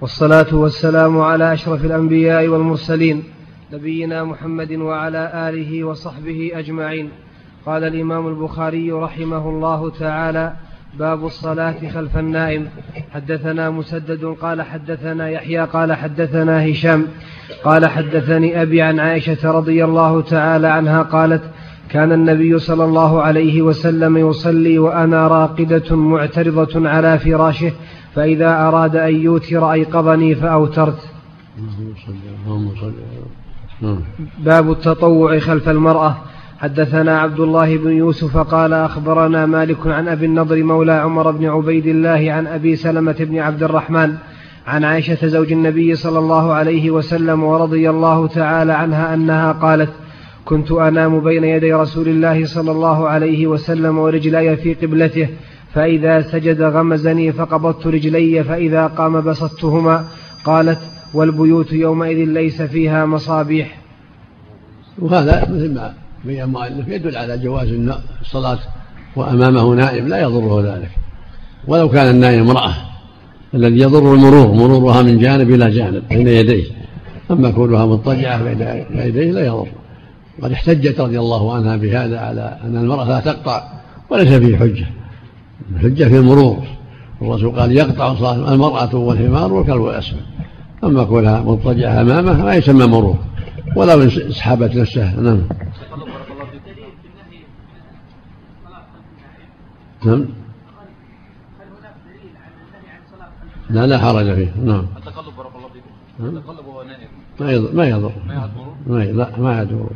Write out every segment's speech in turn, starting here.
والصلاة والسلام على أشرف الأنبياء والمرسلين نبينا محمد وعلى آله وصحبه أجمعين. قال الإمام البخاري رحمه الله تعالى باب الصلاة خلف النائم. حدثنا مسدد قال حدثنا يحيى قال حدثنا هشام قال حدثني أبي عن عائشة رضي الله تعالى عنها قالت كان النبي صلى الله عليه وسلم يصلي وأنا راقدة معترضة على فراشه فإذا أراد أن يوتر أيقظني فأوترت. باب التطوع خلف المرأة. حدثنا عبد الله بن يوسف قال أخبرنا مالك عن أبي النضر مولى عمر بن عبيد الله عن أبي سلمة بن عبد الرحمن عن عائشة زوج النبي صلى الله عليه وسلم ورضي الله تعالى عنها أنها قالت كنت أنام بين يدي رسول الله صلى الله عليه وسلم ورجلاي في قبلته فإذا سجد غمزني فقبضت رجلي فإذا قام بسطتهما قالت والبيوت يومئذ ليس فيها مصابيح. وهذا مثل ما بين المؤلف يدل على جواز الصلاة وأمامه نائم لا يضره ذلك. ولو كان النائم امرأة الذي يضر المرور مرورها من جانب إلى جانب بين يديه أما كونها مضطجعة بين يديه لا يضر. قد احتجت رضي الله عنها بهذا على أن المرأة لا تقطع وليس فيه حجة. الحجة في المرور. الرسول قال يقطع صلاة المرأة والحمار والكلب الأسود أما كونها مضطجعة أمامه ما يسمى مرور. ولو اسحبت نفسها. نعم. نعم. لا لا حرج فيه. نعم. التقلب بارك الله فيكم التقلب ما يضر. ما يضر ما يضر ما يضر.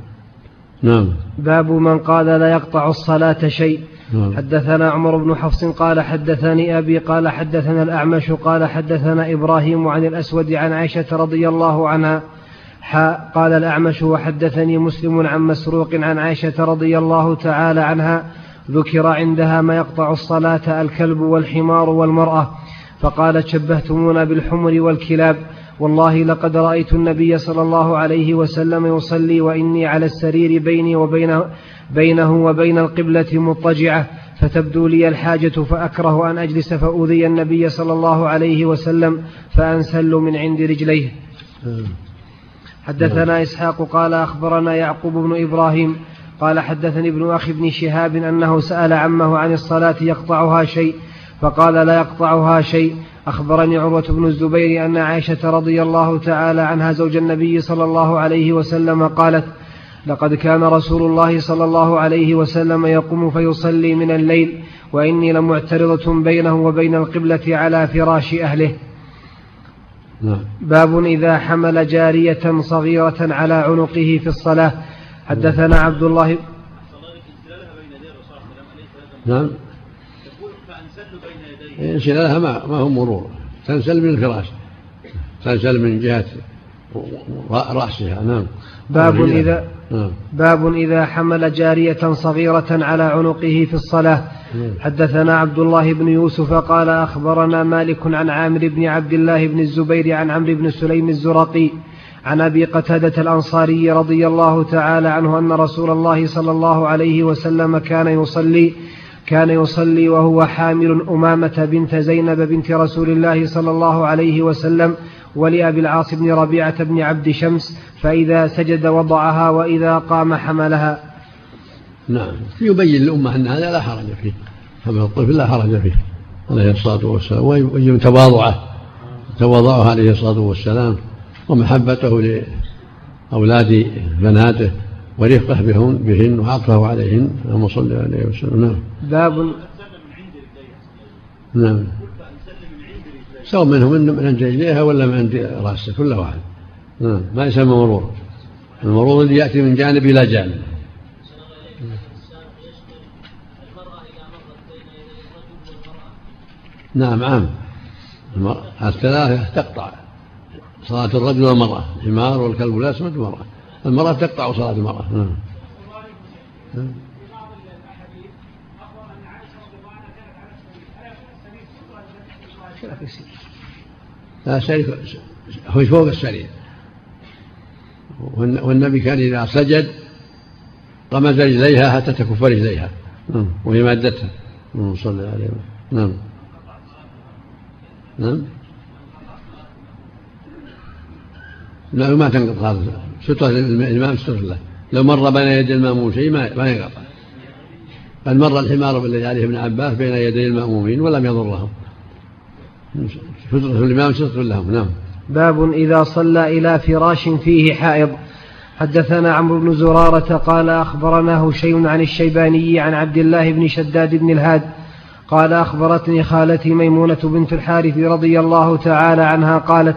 نعم. باب من قال لا يقطع الصلاة شيء. حدثنا عمر بن حفص قال حدثني أبي قال حدثنا الأعمش قال حدثنا إبراهيم عن الأسود عن عائشة رضي الله عنها. قال الأعمش وحدثني مسلم عن مسروق عن عائشة رضي الله تعالى عنها. ذكر عندها ما يقطع الصلاة الكلب والحمار والمرأة. فقالت شبهتمونا بالحمر والكلاب. والله لقد رأيت النبي صلى الله عليه وسلم يصلي وإني على السرير بيني وبينه بينه وبين القبلة مضطجعة فتبدو لي الحاجة فأكره أن أجلس فأوذي النبي صلى الله عليه وسلم فأنسل من عند رجليه. حدثنا إسحاق قال أخبرنا يعقوب بن إبراهيم قال حدثني ابن أخي ابن شهاب أنه سأل عمه عن الصلاة يقطعها شيء فقال لا يقطعها شيء. أخبرني عروة بن الزبير أن عائشة رضي الله تعالى عنها زوج النبي صلى الله عليه وسلم قالت لقد كان رسول الله صلى الله عليه وسلم يقوم فيصلي من الليل وإني لمعترضة بينه وبين القبلة على فراش أهله. نعم. باب إذا حمل جارية صغيرة على عنقه في الصلاة. حدثنا عبد الله نعم. انسلالها ما, ما هو مرور. تنسل من الفراش. تنسل من جهة رأسها. نعم. باب إذا نعم. باب إذا حمل جارية صغيرة على عنقه في الصلاة. نعم. حدثنا عبد الله بن يوسف قال أخبرنا مالك عن عامر بن عبد الله بن الزبير عن عمرو بن سليم الزرقي عن أبي قتادة الأنصاري رضي الله تعالى عنه أن رسول الله صلى الله عليه وسلم كان يصلي كان يصلي وهو حامل أمامة بنت زينب بنت رسول الله صلى الله عليه وسلم ولأبي العاص بن ربيعة بن عبد شمس فإذا سجد وضعها وإذا قام حملها. نعم. يبين الأمة أن هذا لا حرج فيه. حمل الطفل لا حرج فيه. عليه الصلاة والسلام. ويبين تواضعه. تواضعه عليه الصلاة والسلام ومحبته لأولاد بناته ورفقه بهن, بهن وعطفه عليهن. اللهم صل عليه وسلم. نعم. باب نعم. سواء منهم من عند رجليها ولا من عند راسه كل واحد. نعم. ما يسمى مرور. المرور الذي يأتي من جانب إلى جانب. نعم عام. الثلاثة تقطع. صلاة الرجل والمرأة الحمار والكلب الأسود والمرأة. المرأة تقطع صلاة المرأة. نعم. لا سرير هو فوق السرير والنبي كان إذا سجد غمز رجليها حتى تكف رجليها. نعم. وهي مادتها. صلى الله عليه وسلم. نعم. نعم. ما تنقض صلاة سترة الإمام سترة له لو مر بين يدي المأموم شيء ما ما ينقطع قد مر الحمار بالذي عليه ابن عباس بين يدي المأمومين ولم يضرهم. سترة الإمام سترة لهم. نعم. باب إذا صلى إلى فراش فيه حائض. حدثنا عمرو بن زرارة قال أخبرنا هشيم عن الشيباني عن عبد الله بن شداد بن الهاد. قال أخبرتني خالتي ميمونة بنت الحارث رضي الله تعالى عنها قالت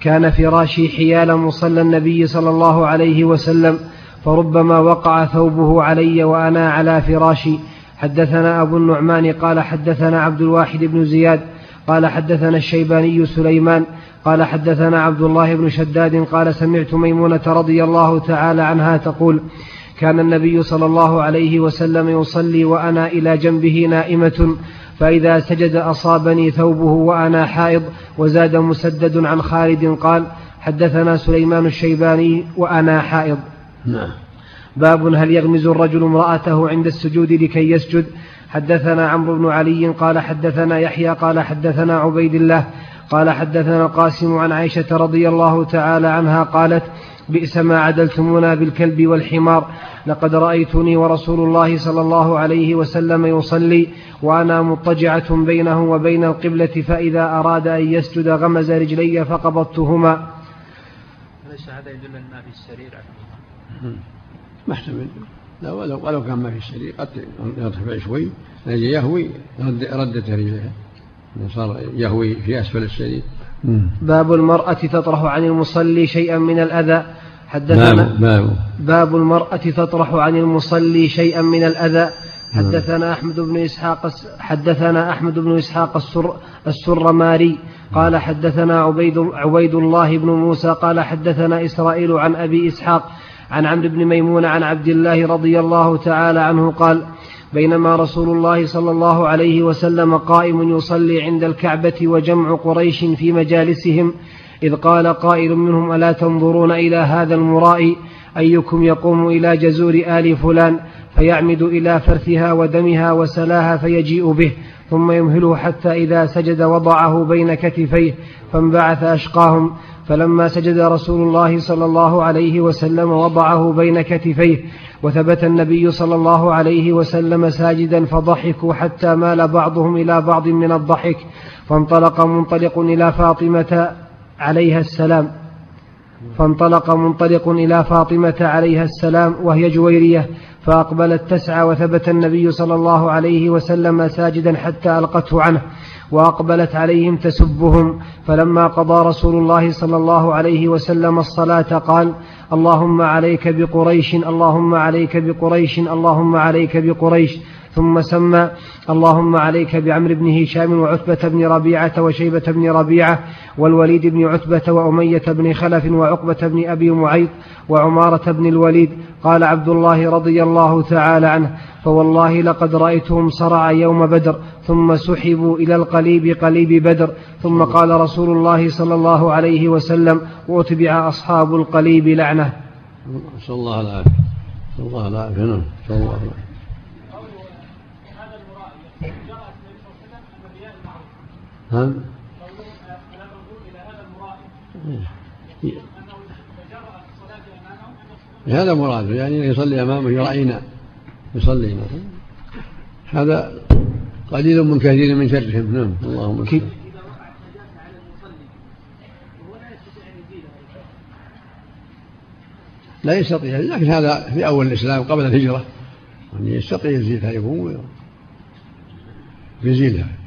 كان فراشي حيال مصلى النبي صلى الله عليه وسلم فربما وقع ثوبه علي وأنا على فراشي. حدثنا أبو النعمان قال حدثنا عبد الواحد بن زياد قال حدثنا الشيباني سليمان قال حدثنا عبد الله بن شداد قال سمعت ميمونة رضي الله تعالى عنها تقول كان النبي صلى الله عليه وسلم يصلي وأنا إلى جنبه نائمة فإذا سجد أصابني ثوبه وأنا حائض وزاد مسدد عن خالد قال حدثنا سليمان الشيباني وأنا حائض. نعم. باب هل يغمز الرجل امرأته عند السجود لكي يسجد؟ حدثنا عمرو بن علي قال حدثنا يحيى قال حدثنا عبيد الله قال حدثنا القاسم عن عائشة رضي الله تعالى عنها قالت بئس ما عدلتمونا بالكلب والحمار. لقد رأيتني ورسول الله صلى الله عليه وسلم يصلي وأنا مضطجعة بينه وبين القبلة فإذا أراد أن يسجد غمز رجلي فقبضتهما. أليس هذا يدل أن ما في السرير؟ محتمل. لا ولو, ولو كان ما في السرير قد يرتفع شوي يهوي ردت رجليها. صار يهوي في أسفل السرير. باب المرأة تطرح عن المصلي شيئا من الأذى. حدثنا باب, باب المرأة تطرح عن المصلي شيئا من الأذى. حدثنا أحمد بن إسحاق حدثنا أحمد بن إسحاق السر السرماري. قال حدثنا عبيد عبيد الله بن موسى قال حدثنا إسرائيل عن أبي إسحاق عن عمرو بن ميمون عن عبد الله رضي الله تعالى عنه قال بينما رسول الله صلى الله عليه وسلم قائم يصلي عند الكعبة وجمع قريش في مجالسهم. إذ قال قائل منهم ألا تنظرون إلى هذا المرائي أيكم يقوم إلى جزور آل فلان فيعمد إلى فرثها ودمها وسلاها فيجيء به ثم يمهله حتى إذا سجد وضعه بين كتفيه فانبعث أشقاهم. فلما سجد رسول الله صلى الله عليه وسلم وضعه بين كتفيه وثبت النبي صلى الله عليه وسلم ساجدا فضحكوا حتى مال بعضهم إلى بعض من الضحك فانطلق منطلق إلى فاطمة عليها السلام. فانطلق منطلق إلى فاطمة عليها السلام وهي جويرية فأقبلت تسعى وثبت النبي صلى الله عليه وسلم ساجدا حتى ألقته عنه وأقبلت عليهم تسبهم. فلما قضى رسول الله صلى الله عليه وسلم الصلاة قال اللهم عليك بقريش اللهم عليك بقريش اللهم عليك بقريش. ثم سمى اللهم عليك بعمر بن هشام وعتبة بن ربيعة وشيبة بن ربيعة والوليد بن عتبة وأمية بن خلف وعقبة بن أبي معيط وعمارة بن الوليد. قال عبد الله رضي الله تعالى عنه فوالله لقد رأيتهم صرع يوم بدر ثم سحبوا إلى القليب قليب بدر. ثم قال رسول الله صلى الله عليه وسلم وأتبع أصحاب القليب لعنة. نسأل الله العافية. نسأل الله العافية. نسأل الله العافية. ها؟ هذا مراده يعني يصلي أمامه يرعينا يصلي هذا قليل من كثير من شرهم. نعم اللهم كيف لا يستطيع لكن هذا في أول الإسلام قبل الهجرة. يعني يستطيع يزيدها يقوم يزيدها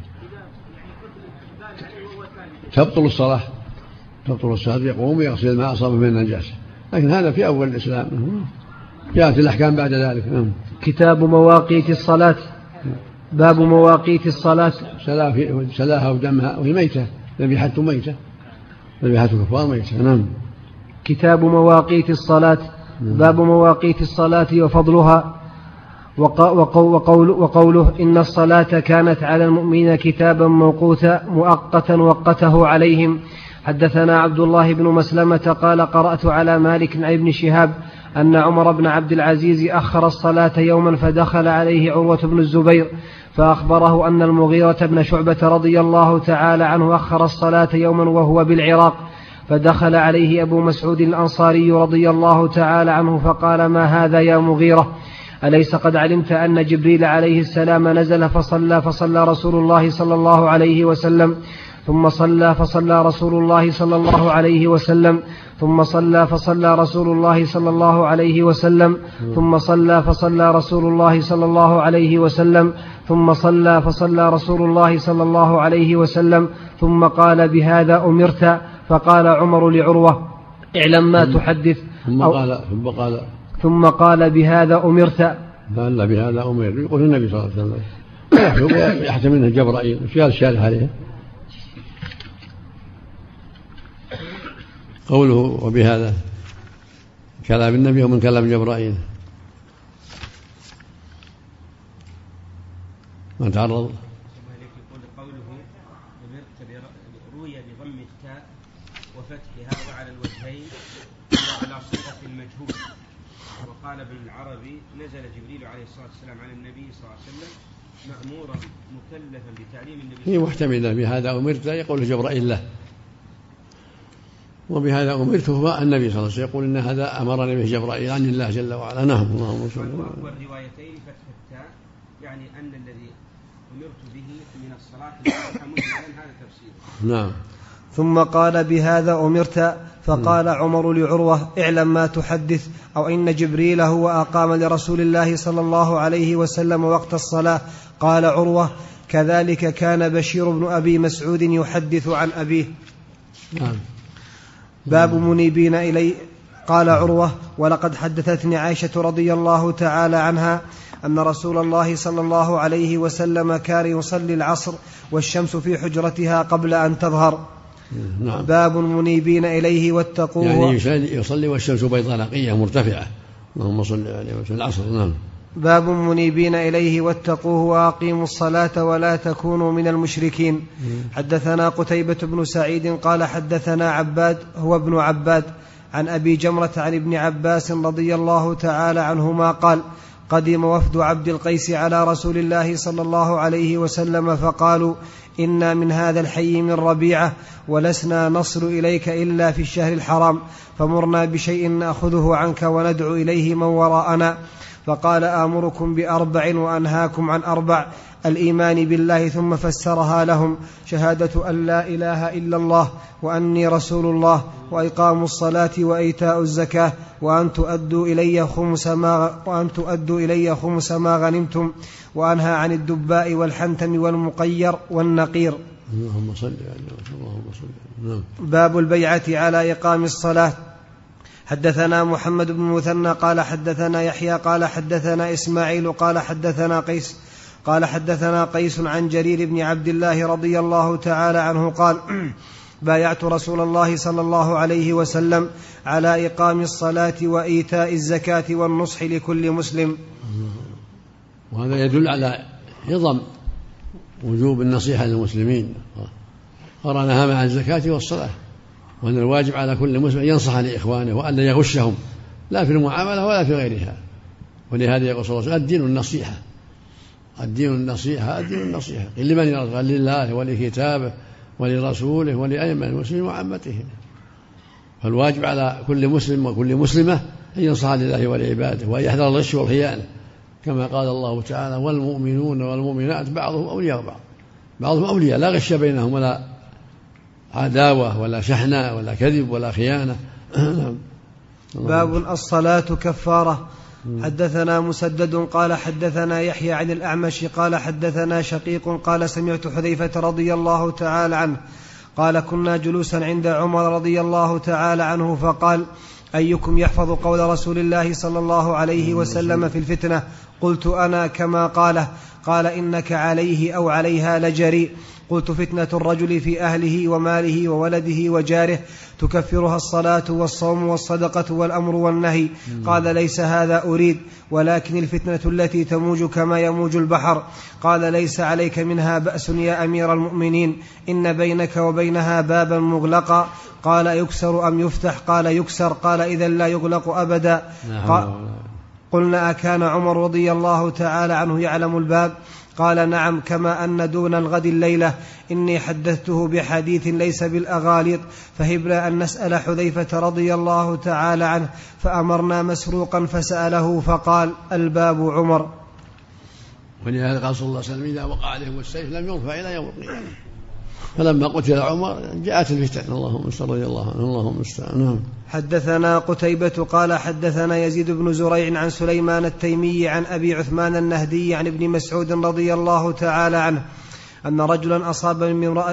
تبطل الصلاة تبطل الصلاة يقوم ويغسل ما أصاب من النجاسة لكن هذا في أول الإسلام. جاءت الأحكام بعد ذلك. نعم. كتاب مواقيت الصلاة. باب مواقيت الصلاة. سلاها ودمها وهي ميتة. ذبيحة ميتة. ذبيحة كفار ميتة. نعم. كتاب مواقيت الصلاة. نعم. باب مواقيت الصلاة وفضلها. وقول وقوله إن الصلاة كانت على المؤمنين كتابا موقوتا مؤقتا وقته عليهم. حدثنا عبد الله بن مسلمة قال قرأت على مالك عن ابن شهاب أن عمر بن عبد العزيز أخر الصلاة يوما فدخل عليه عروة بن الزبير فأخبره أن المغيرة بن شعبة رضي الله تعالى عنه أخر الصلاة يوما وهو بالعراق فدخل عليه أبو مسعود الأنصاري رضي الله تعالى عنه فقال ما هذا يا مغيرة؟ أليس قد علمت أن جبريل عليه السلام نزل فصلى فصلى رسول الله صلى الله عليه وسلم ثم صلى فصلى رسول الله صلى الله عليه وسلم ثم صلى فصلى رسول الله صلى الله عليه وسلم ثم صلى فصلى رسول الله صلى الله عليه وسلم ثم صلى فصلى رسول الله صلى الله عليه وسلم ثم قال بهذا أمرت فقال عمر لعروة اعلم ما تحدث ثم قال ثم قال ثم قال بهذا أمرت. قال بهذا أمر يقول النبي صلى الله عليه وسلم يحتمل انه جبرائيل وش قال الشارح عليه؟ قوله وبهذا كلام النبي ومن كلام جبرائيل. ما تعرض؟ قوله روي بضم التاء وفتحها وعلى الوجهين وعلى صيغة المجهول. وقال ابن العربي نزل جبريل عليه الصلاة والسلام على النبي صلى الله عليه وسلم مأمورا مكلفا بتعليم النبي هي محتملة بهذا أمرت يقول جبرائيل له وبهذا أمرت هو النبي صلى الله عليه وسلم. يقول إن هذا أمرني به جبرائيل عن الله جل وعلا. نعم اللهم صل والروايتين فتح التاء يعني أن الذي أمرت به من الصلاة هذا تفسير. نعم. ثم قال بهذا أمرت فقال عمر لعروة اعلم ما تحدث أو إن جبريل هو أقام لرسول الله صلى الله عليه وسلم وقت الصلاة. قال عروة كذلك كان بشير بن أبي مسعود يحدث عن أبيه. نعم. باب منيبين إلي. قال عروة ولقد حدثتني عائشة رضي الله تعالى عنها أن رسول الله صلى الله عليه وسلم كان يصلي العصر والشمس في حجرتها قبل أن تظهر. نعم. باب منيبين إليه واتقوه. يعني يصلي والشمس بيضاء نقية مرتفعة. اللهم صل عليه وسلم. العصر نعم. باب منيبين إليه واتقوه وأقيموا الصلاة ولا تكونوا من المشركين. حدثنا قتيبة بن سعيد قال حدثنا عباد هو ابن عباد عن أبي جمرة عن ابن عباس رضي الله تعالى عنهما قال قدم وفد عبد القيس على رسول الله صلى الله عليه وسلم فقالوا إنا من هذا الحي من ربيعة ولسنا نصل إليك إلا في الشهر الحرام فمرنا بشيء نأخذه عنك وندعو إليه من وراءنا. فقال آمركم بأربع وأنهاكم عن أربع الإيمان بالله ثم فسرها لهم شهادة أن لا إله إلا الله وأني رسول الله وإقام الصلاة وإيتاء الزكاة وأن تؤدوا إلي خمس ما وأن تؤدوا إلي خمس ما غنمتم وأنهى عن الدباء والحنتم والمقير والنقير. اللهم صل على اللهم صل نعم. باب البيعة على إقام الصلاة. حدثنا محمد بن مثنى قال حدثنا يحيى قال حدثنا إسماعيل قال حدثنا قيس قال حدثنا قيس عن جرير بن عبد الله رضي الله تعالى عنه قال بايعت رسول الله صلى الله عليه وسلم على إقام الصلاة وإيتاء الزكاة والنصح لكل مسلم. وهذا يدل على عظم وجوب النصيحة للمسلمين. قرنها مع الزكاة والصلاة وأن الواجب على كل مسلم أن ينصح لإخوانه وأن لا يغشهم لا في المعاملة ولا في غيرها. ولهذا يقول صلى الله عليه وسلم الدين النصيحة. الدين النصيحة الدين النصيحة. لمن يرضى لله ولكتابه ولرسوله ولأئمة المسلمين وعامتهم فالواجب على كل مسلم وكل مسلمة أن ينصح لله ولعباده وأن يحذر الغش والخيانة. كما قال الله تعالى والمؤمنون والمؤمنات بعضهم أولياء بعض. بعضهم أولياء لا غش بينهم ولا عداوة ولا شحناء ولا كذب ولا خيانة. باب الصلاة كفارة. حدثنا مسدد قال حدثنا يحيى عن الأعمش قال حدثنا شقيق قال سمعت حذيفة رضي الله تعالى عنه قال كنا جلوسا عند عمر رضي الله تعالى عنه فقال أيكم يحفظ قول رسول الله صلى الله عليه وسلم في الفتنة؟ قلت أنا كما قاله قال إنك عليه أو عليها لجريء. قلت فتنة الرجل في أهله وماله وولده وجاره تكفرها الصلاة والصوم والصدقة والأمر والنهي. قال ليس هذا أريد ولكن الفتنة التي تموج كما يموج البحر. قال ليس عليك منها بأس يا أمير المؤمنين إن بينك وبينها بابا مغلقا. قال يكسر أم يفتح؟ قال يكسر. قال إذا لا يغلق أبدا. قلنا أكان عمر رضي الله تعالى عنه يعلم الباب؟ قال نعم كما أن دون الغد الليلة إني حدثته بحديث ليس بالأغاليط فهبنا أن نسأل حذيفة رضي الله تعالى عنه فأمرنا مسروقا فسأله فقال الباب عمر. ولهذا قال صلى الله عليه وسلم إذا وقع عليهم السيف لم يرفع إلى يوم القيامة. فلما قتل عمر جاءت الفتن. اللهم استر رضي الله. عنه اللهم استر نعم. حدثنا قتيبة قال حدثنا يزيد بن زريع عن سليمان التيمي عن أبي عثمان النهدي عن ابن مسعود رضي الله تعالى عنه أن رجلا أصاب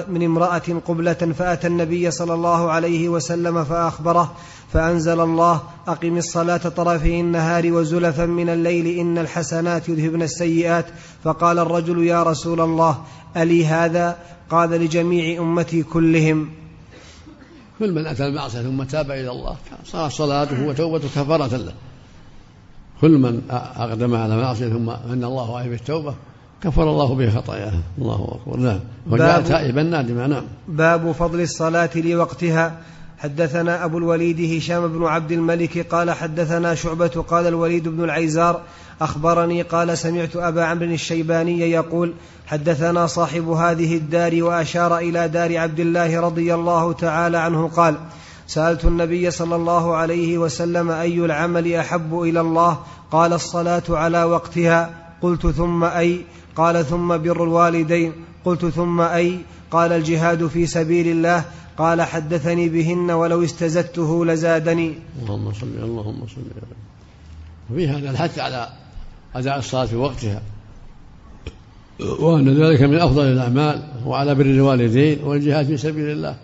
من امرأة قبلة فأتى النبي صلى الله عليه وسلم فأخبره فأنزل الله أقم الصلاة طرفي النهار وزلفا من الليل إن الحسنات يذهبن السيئات. فقال الرجل يا رسول الله ألي هذا؟ قال لجميع أمتي كلهم. كل من أتى المعصية ثم تاب إلى الله صار صلاته وتوبته كفارة له. كل من أقدم على معصية ثم أن الله عليه بالتوبة كفر الله به خطاياه. الله أكبر. نعم. وجاء تائبا نادما نعم باب فضل الصلاة لوقتها. حدثنا أبو الوليد هشام بن عبد الملك قال حدثنا شعبة قال الوليد بن العيزار أخبرني قال سمعت أبا عمرو الشيباني يقول حدثنا صاحب هذه الدار وأشار إلى دار عبد الله رضي الله تعالى عنه قال سألت النبي صلى الله عليه وسلم أي العمل أحب إلى الله؟ قال الصلاة على وقتها. قلت ثم أي. قال ثم بر الوالدين. قلت ثم أي. قال الجهاد في سبيل الله. قال حدثني بهن ولو استزدته لزادني. اللهم صل اللهم صل وفي هذا الحث على أداء الصلاة في وقتها. وأن ذلك من أفضل الأعمال وعلى بر الوالدين والجهاد في سبيل الله.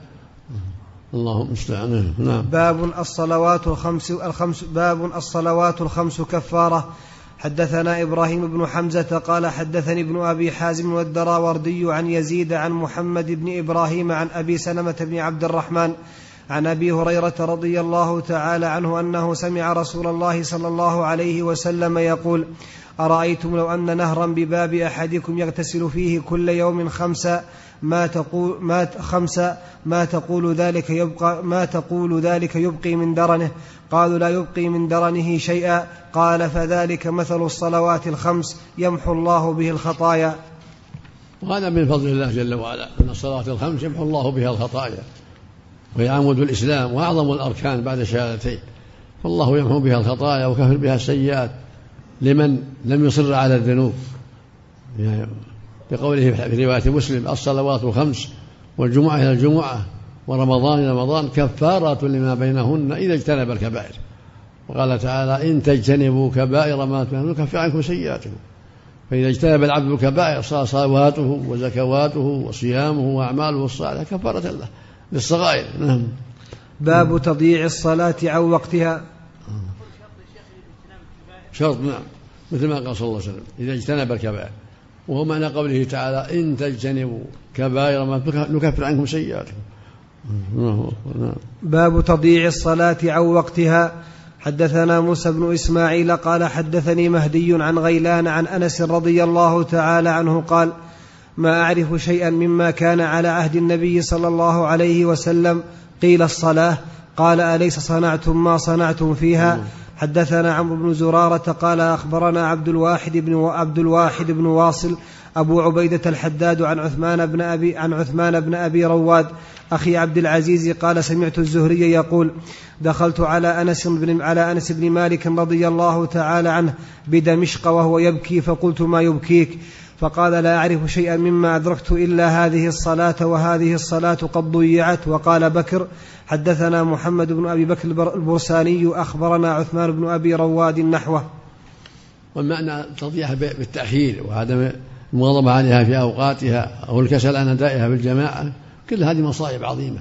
اللهم استعان. نعم. باب الصلوات الخمس الخمس باب الصلوات الخمس كفارة. حدثنا إبراهيم بن حمزة قال حدثني ابن أبي حازم والدراوردي عن يزيد عن محمد بن إبراهيم عن أبي سلمة بن عبد الرحمن عن أبي هريرة رضي الله تعالى عنه أنه سمع رسول الله صلى الله عليه وسلم يقول أرأيتم لو أن نهرا بباب أحدكم يغتسل فيه كل يوم خمسا ما تقول ما خمسة ما تقول ذلك يبقى ما تقول ذلك يبقي من درنه. قالوا لا يبقي من درنه شيئا. قال فذلك مثل الصلوات الخمس يمحو الله به الخطايا. وهذا من فضل الله جل وعلا أن الصلوات الخمس يمحو الله بها الخطايا وهي عمود الإسلام وأعظم الأركان بعد الشهادتين فالله يمحو بها الخطايا وكفر بها السيئات لمن لم يصر على الذنوب. يعني بقوله في رواية مسلم الصلوات الخمس والجمعة إلى الجمعة ورمضان إلى رمضان كفارة لما بينهن إذا اجتنب الكبائر. وقال تعالى إن تجتنبوا كبائر ما تنهون نكفر عنكم سيئاتكم. فإذا اجتنب العبد الكبائر صار صلواته وزكواته وصيامه وأعماله الصالحة كفارة له للصغائر. نعم. باب تضييع الصلاة عن وقتها. شرط نعم. مثل ما قال صلى الله عليه وسلم إذا اجتنب الكبائر. وهو معنى قوله تعالى إن تجتنبوا كبائر ما نكفر عنكم سيئاتكم. باب تضييع الصلاة عن وقتها. حدثنا موسى بن إسماعيل قال حدثني مهدي عن غيلان عن أنس رضي الله تعالى عنه قال ما أعرف شيئا مما كان على عهد النبي صلى الله عليه وسلم قيل الصلاة. قال أليس صنعتم ما صنعتم فيها؟ حدثنا عمرو بن زرارة قال أخبرنا عبد الواحد بن عبد الواحد بن واصل أبو عبيدة الحداد عن عثمان بن أبي عن عثمان بن أبي رواد أخي عبد العزيز قال سمعت الزهري يقول دخلت على أنس بن على أنس بن مالك رضي الله تعالى عنه بدمشق وهو يبكي فقلت ما يبكيك؟ فقال لا أعرف شيئا مما أدركت إلا هذه الصلاة وهذه الصلاة قد ضيعت. وقال بكر حدثنا محمد بن أبي بكر البرساني أخبرنا عثمان بن أبي رواد نحوه. والمعنى تضيعها بالتأخير وعدم المواظبة عليها في أوقاتها أو الكسل عن أدائها بالجماعة كل هذه مصائب عظيمة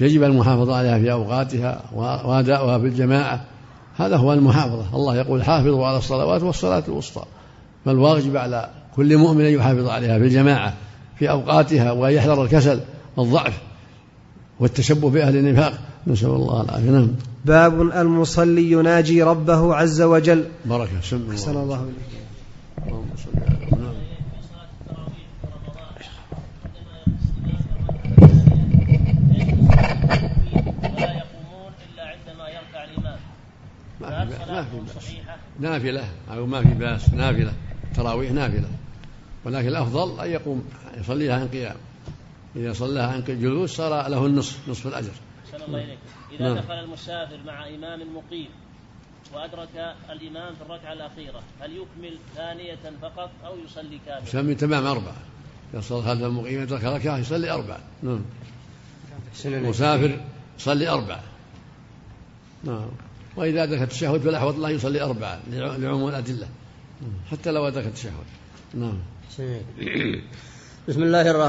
يجب المحافظة عليها في أوقاتها وأداؤها بالجماعة هذا هو المحافظة. الله يقول حافظوا على الصلوات والصلاة الوسطى فالواجب على كل مؤمن أن يحافظ عليها في الجماعة في أوقاتها ويحذر الكسل والضعف والتشبه بأهل النفاق. نسأل الله العافية. نعم. باب المصلي يناجي ربه عز وجل. بركة سم الله أحسن الله إليك. اللهم صل على نعم. ما في نافلة. أو ما في بأس. نافلة. تراويح نافلة. ولكن الأفضل أن يقوم يصليها عن قيام. إذا صلاها عن جلوس صار له النصف نصف الأجر. أحسن الله إليكم إذا نعم. دخل المسافر مع إمام مقيم وأدرك الإمام في الركعة الأخيرة هل يكمل ثانية فقط أو يصلي كاملا؟ يسمي تمام أربعة. إذا صلى خلف المقيم يدرك ركعة يصلي أربعة. نعم. مسافر يصلي أربعة. نعم. وإذا أدرك التشهد فالأحوط الله يصلي أربعة لعموم الأدلة. حتى لو أدرك التشهد. نعم. بسم الله الرحمن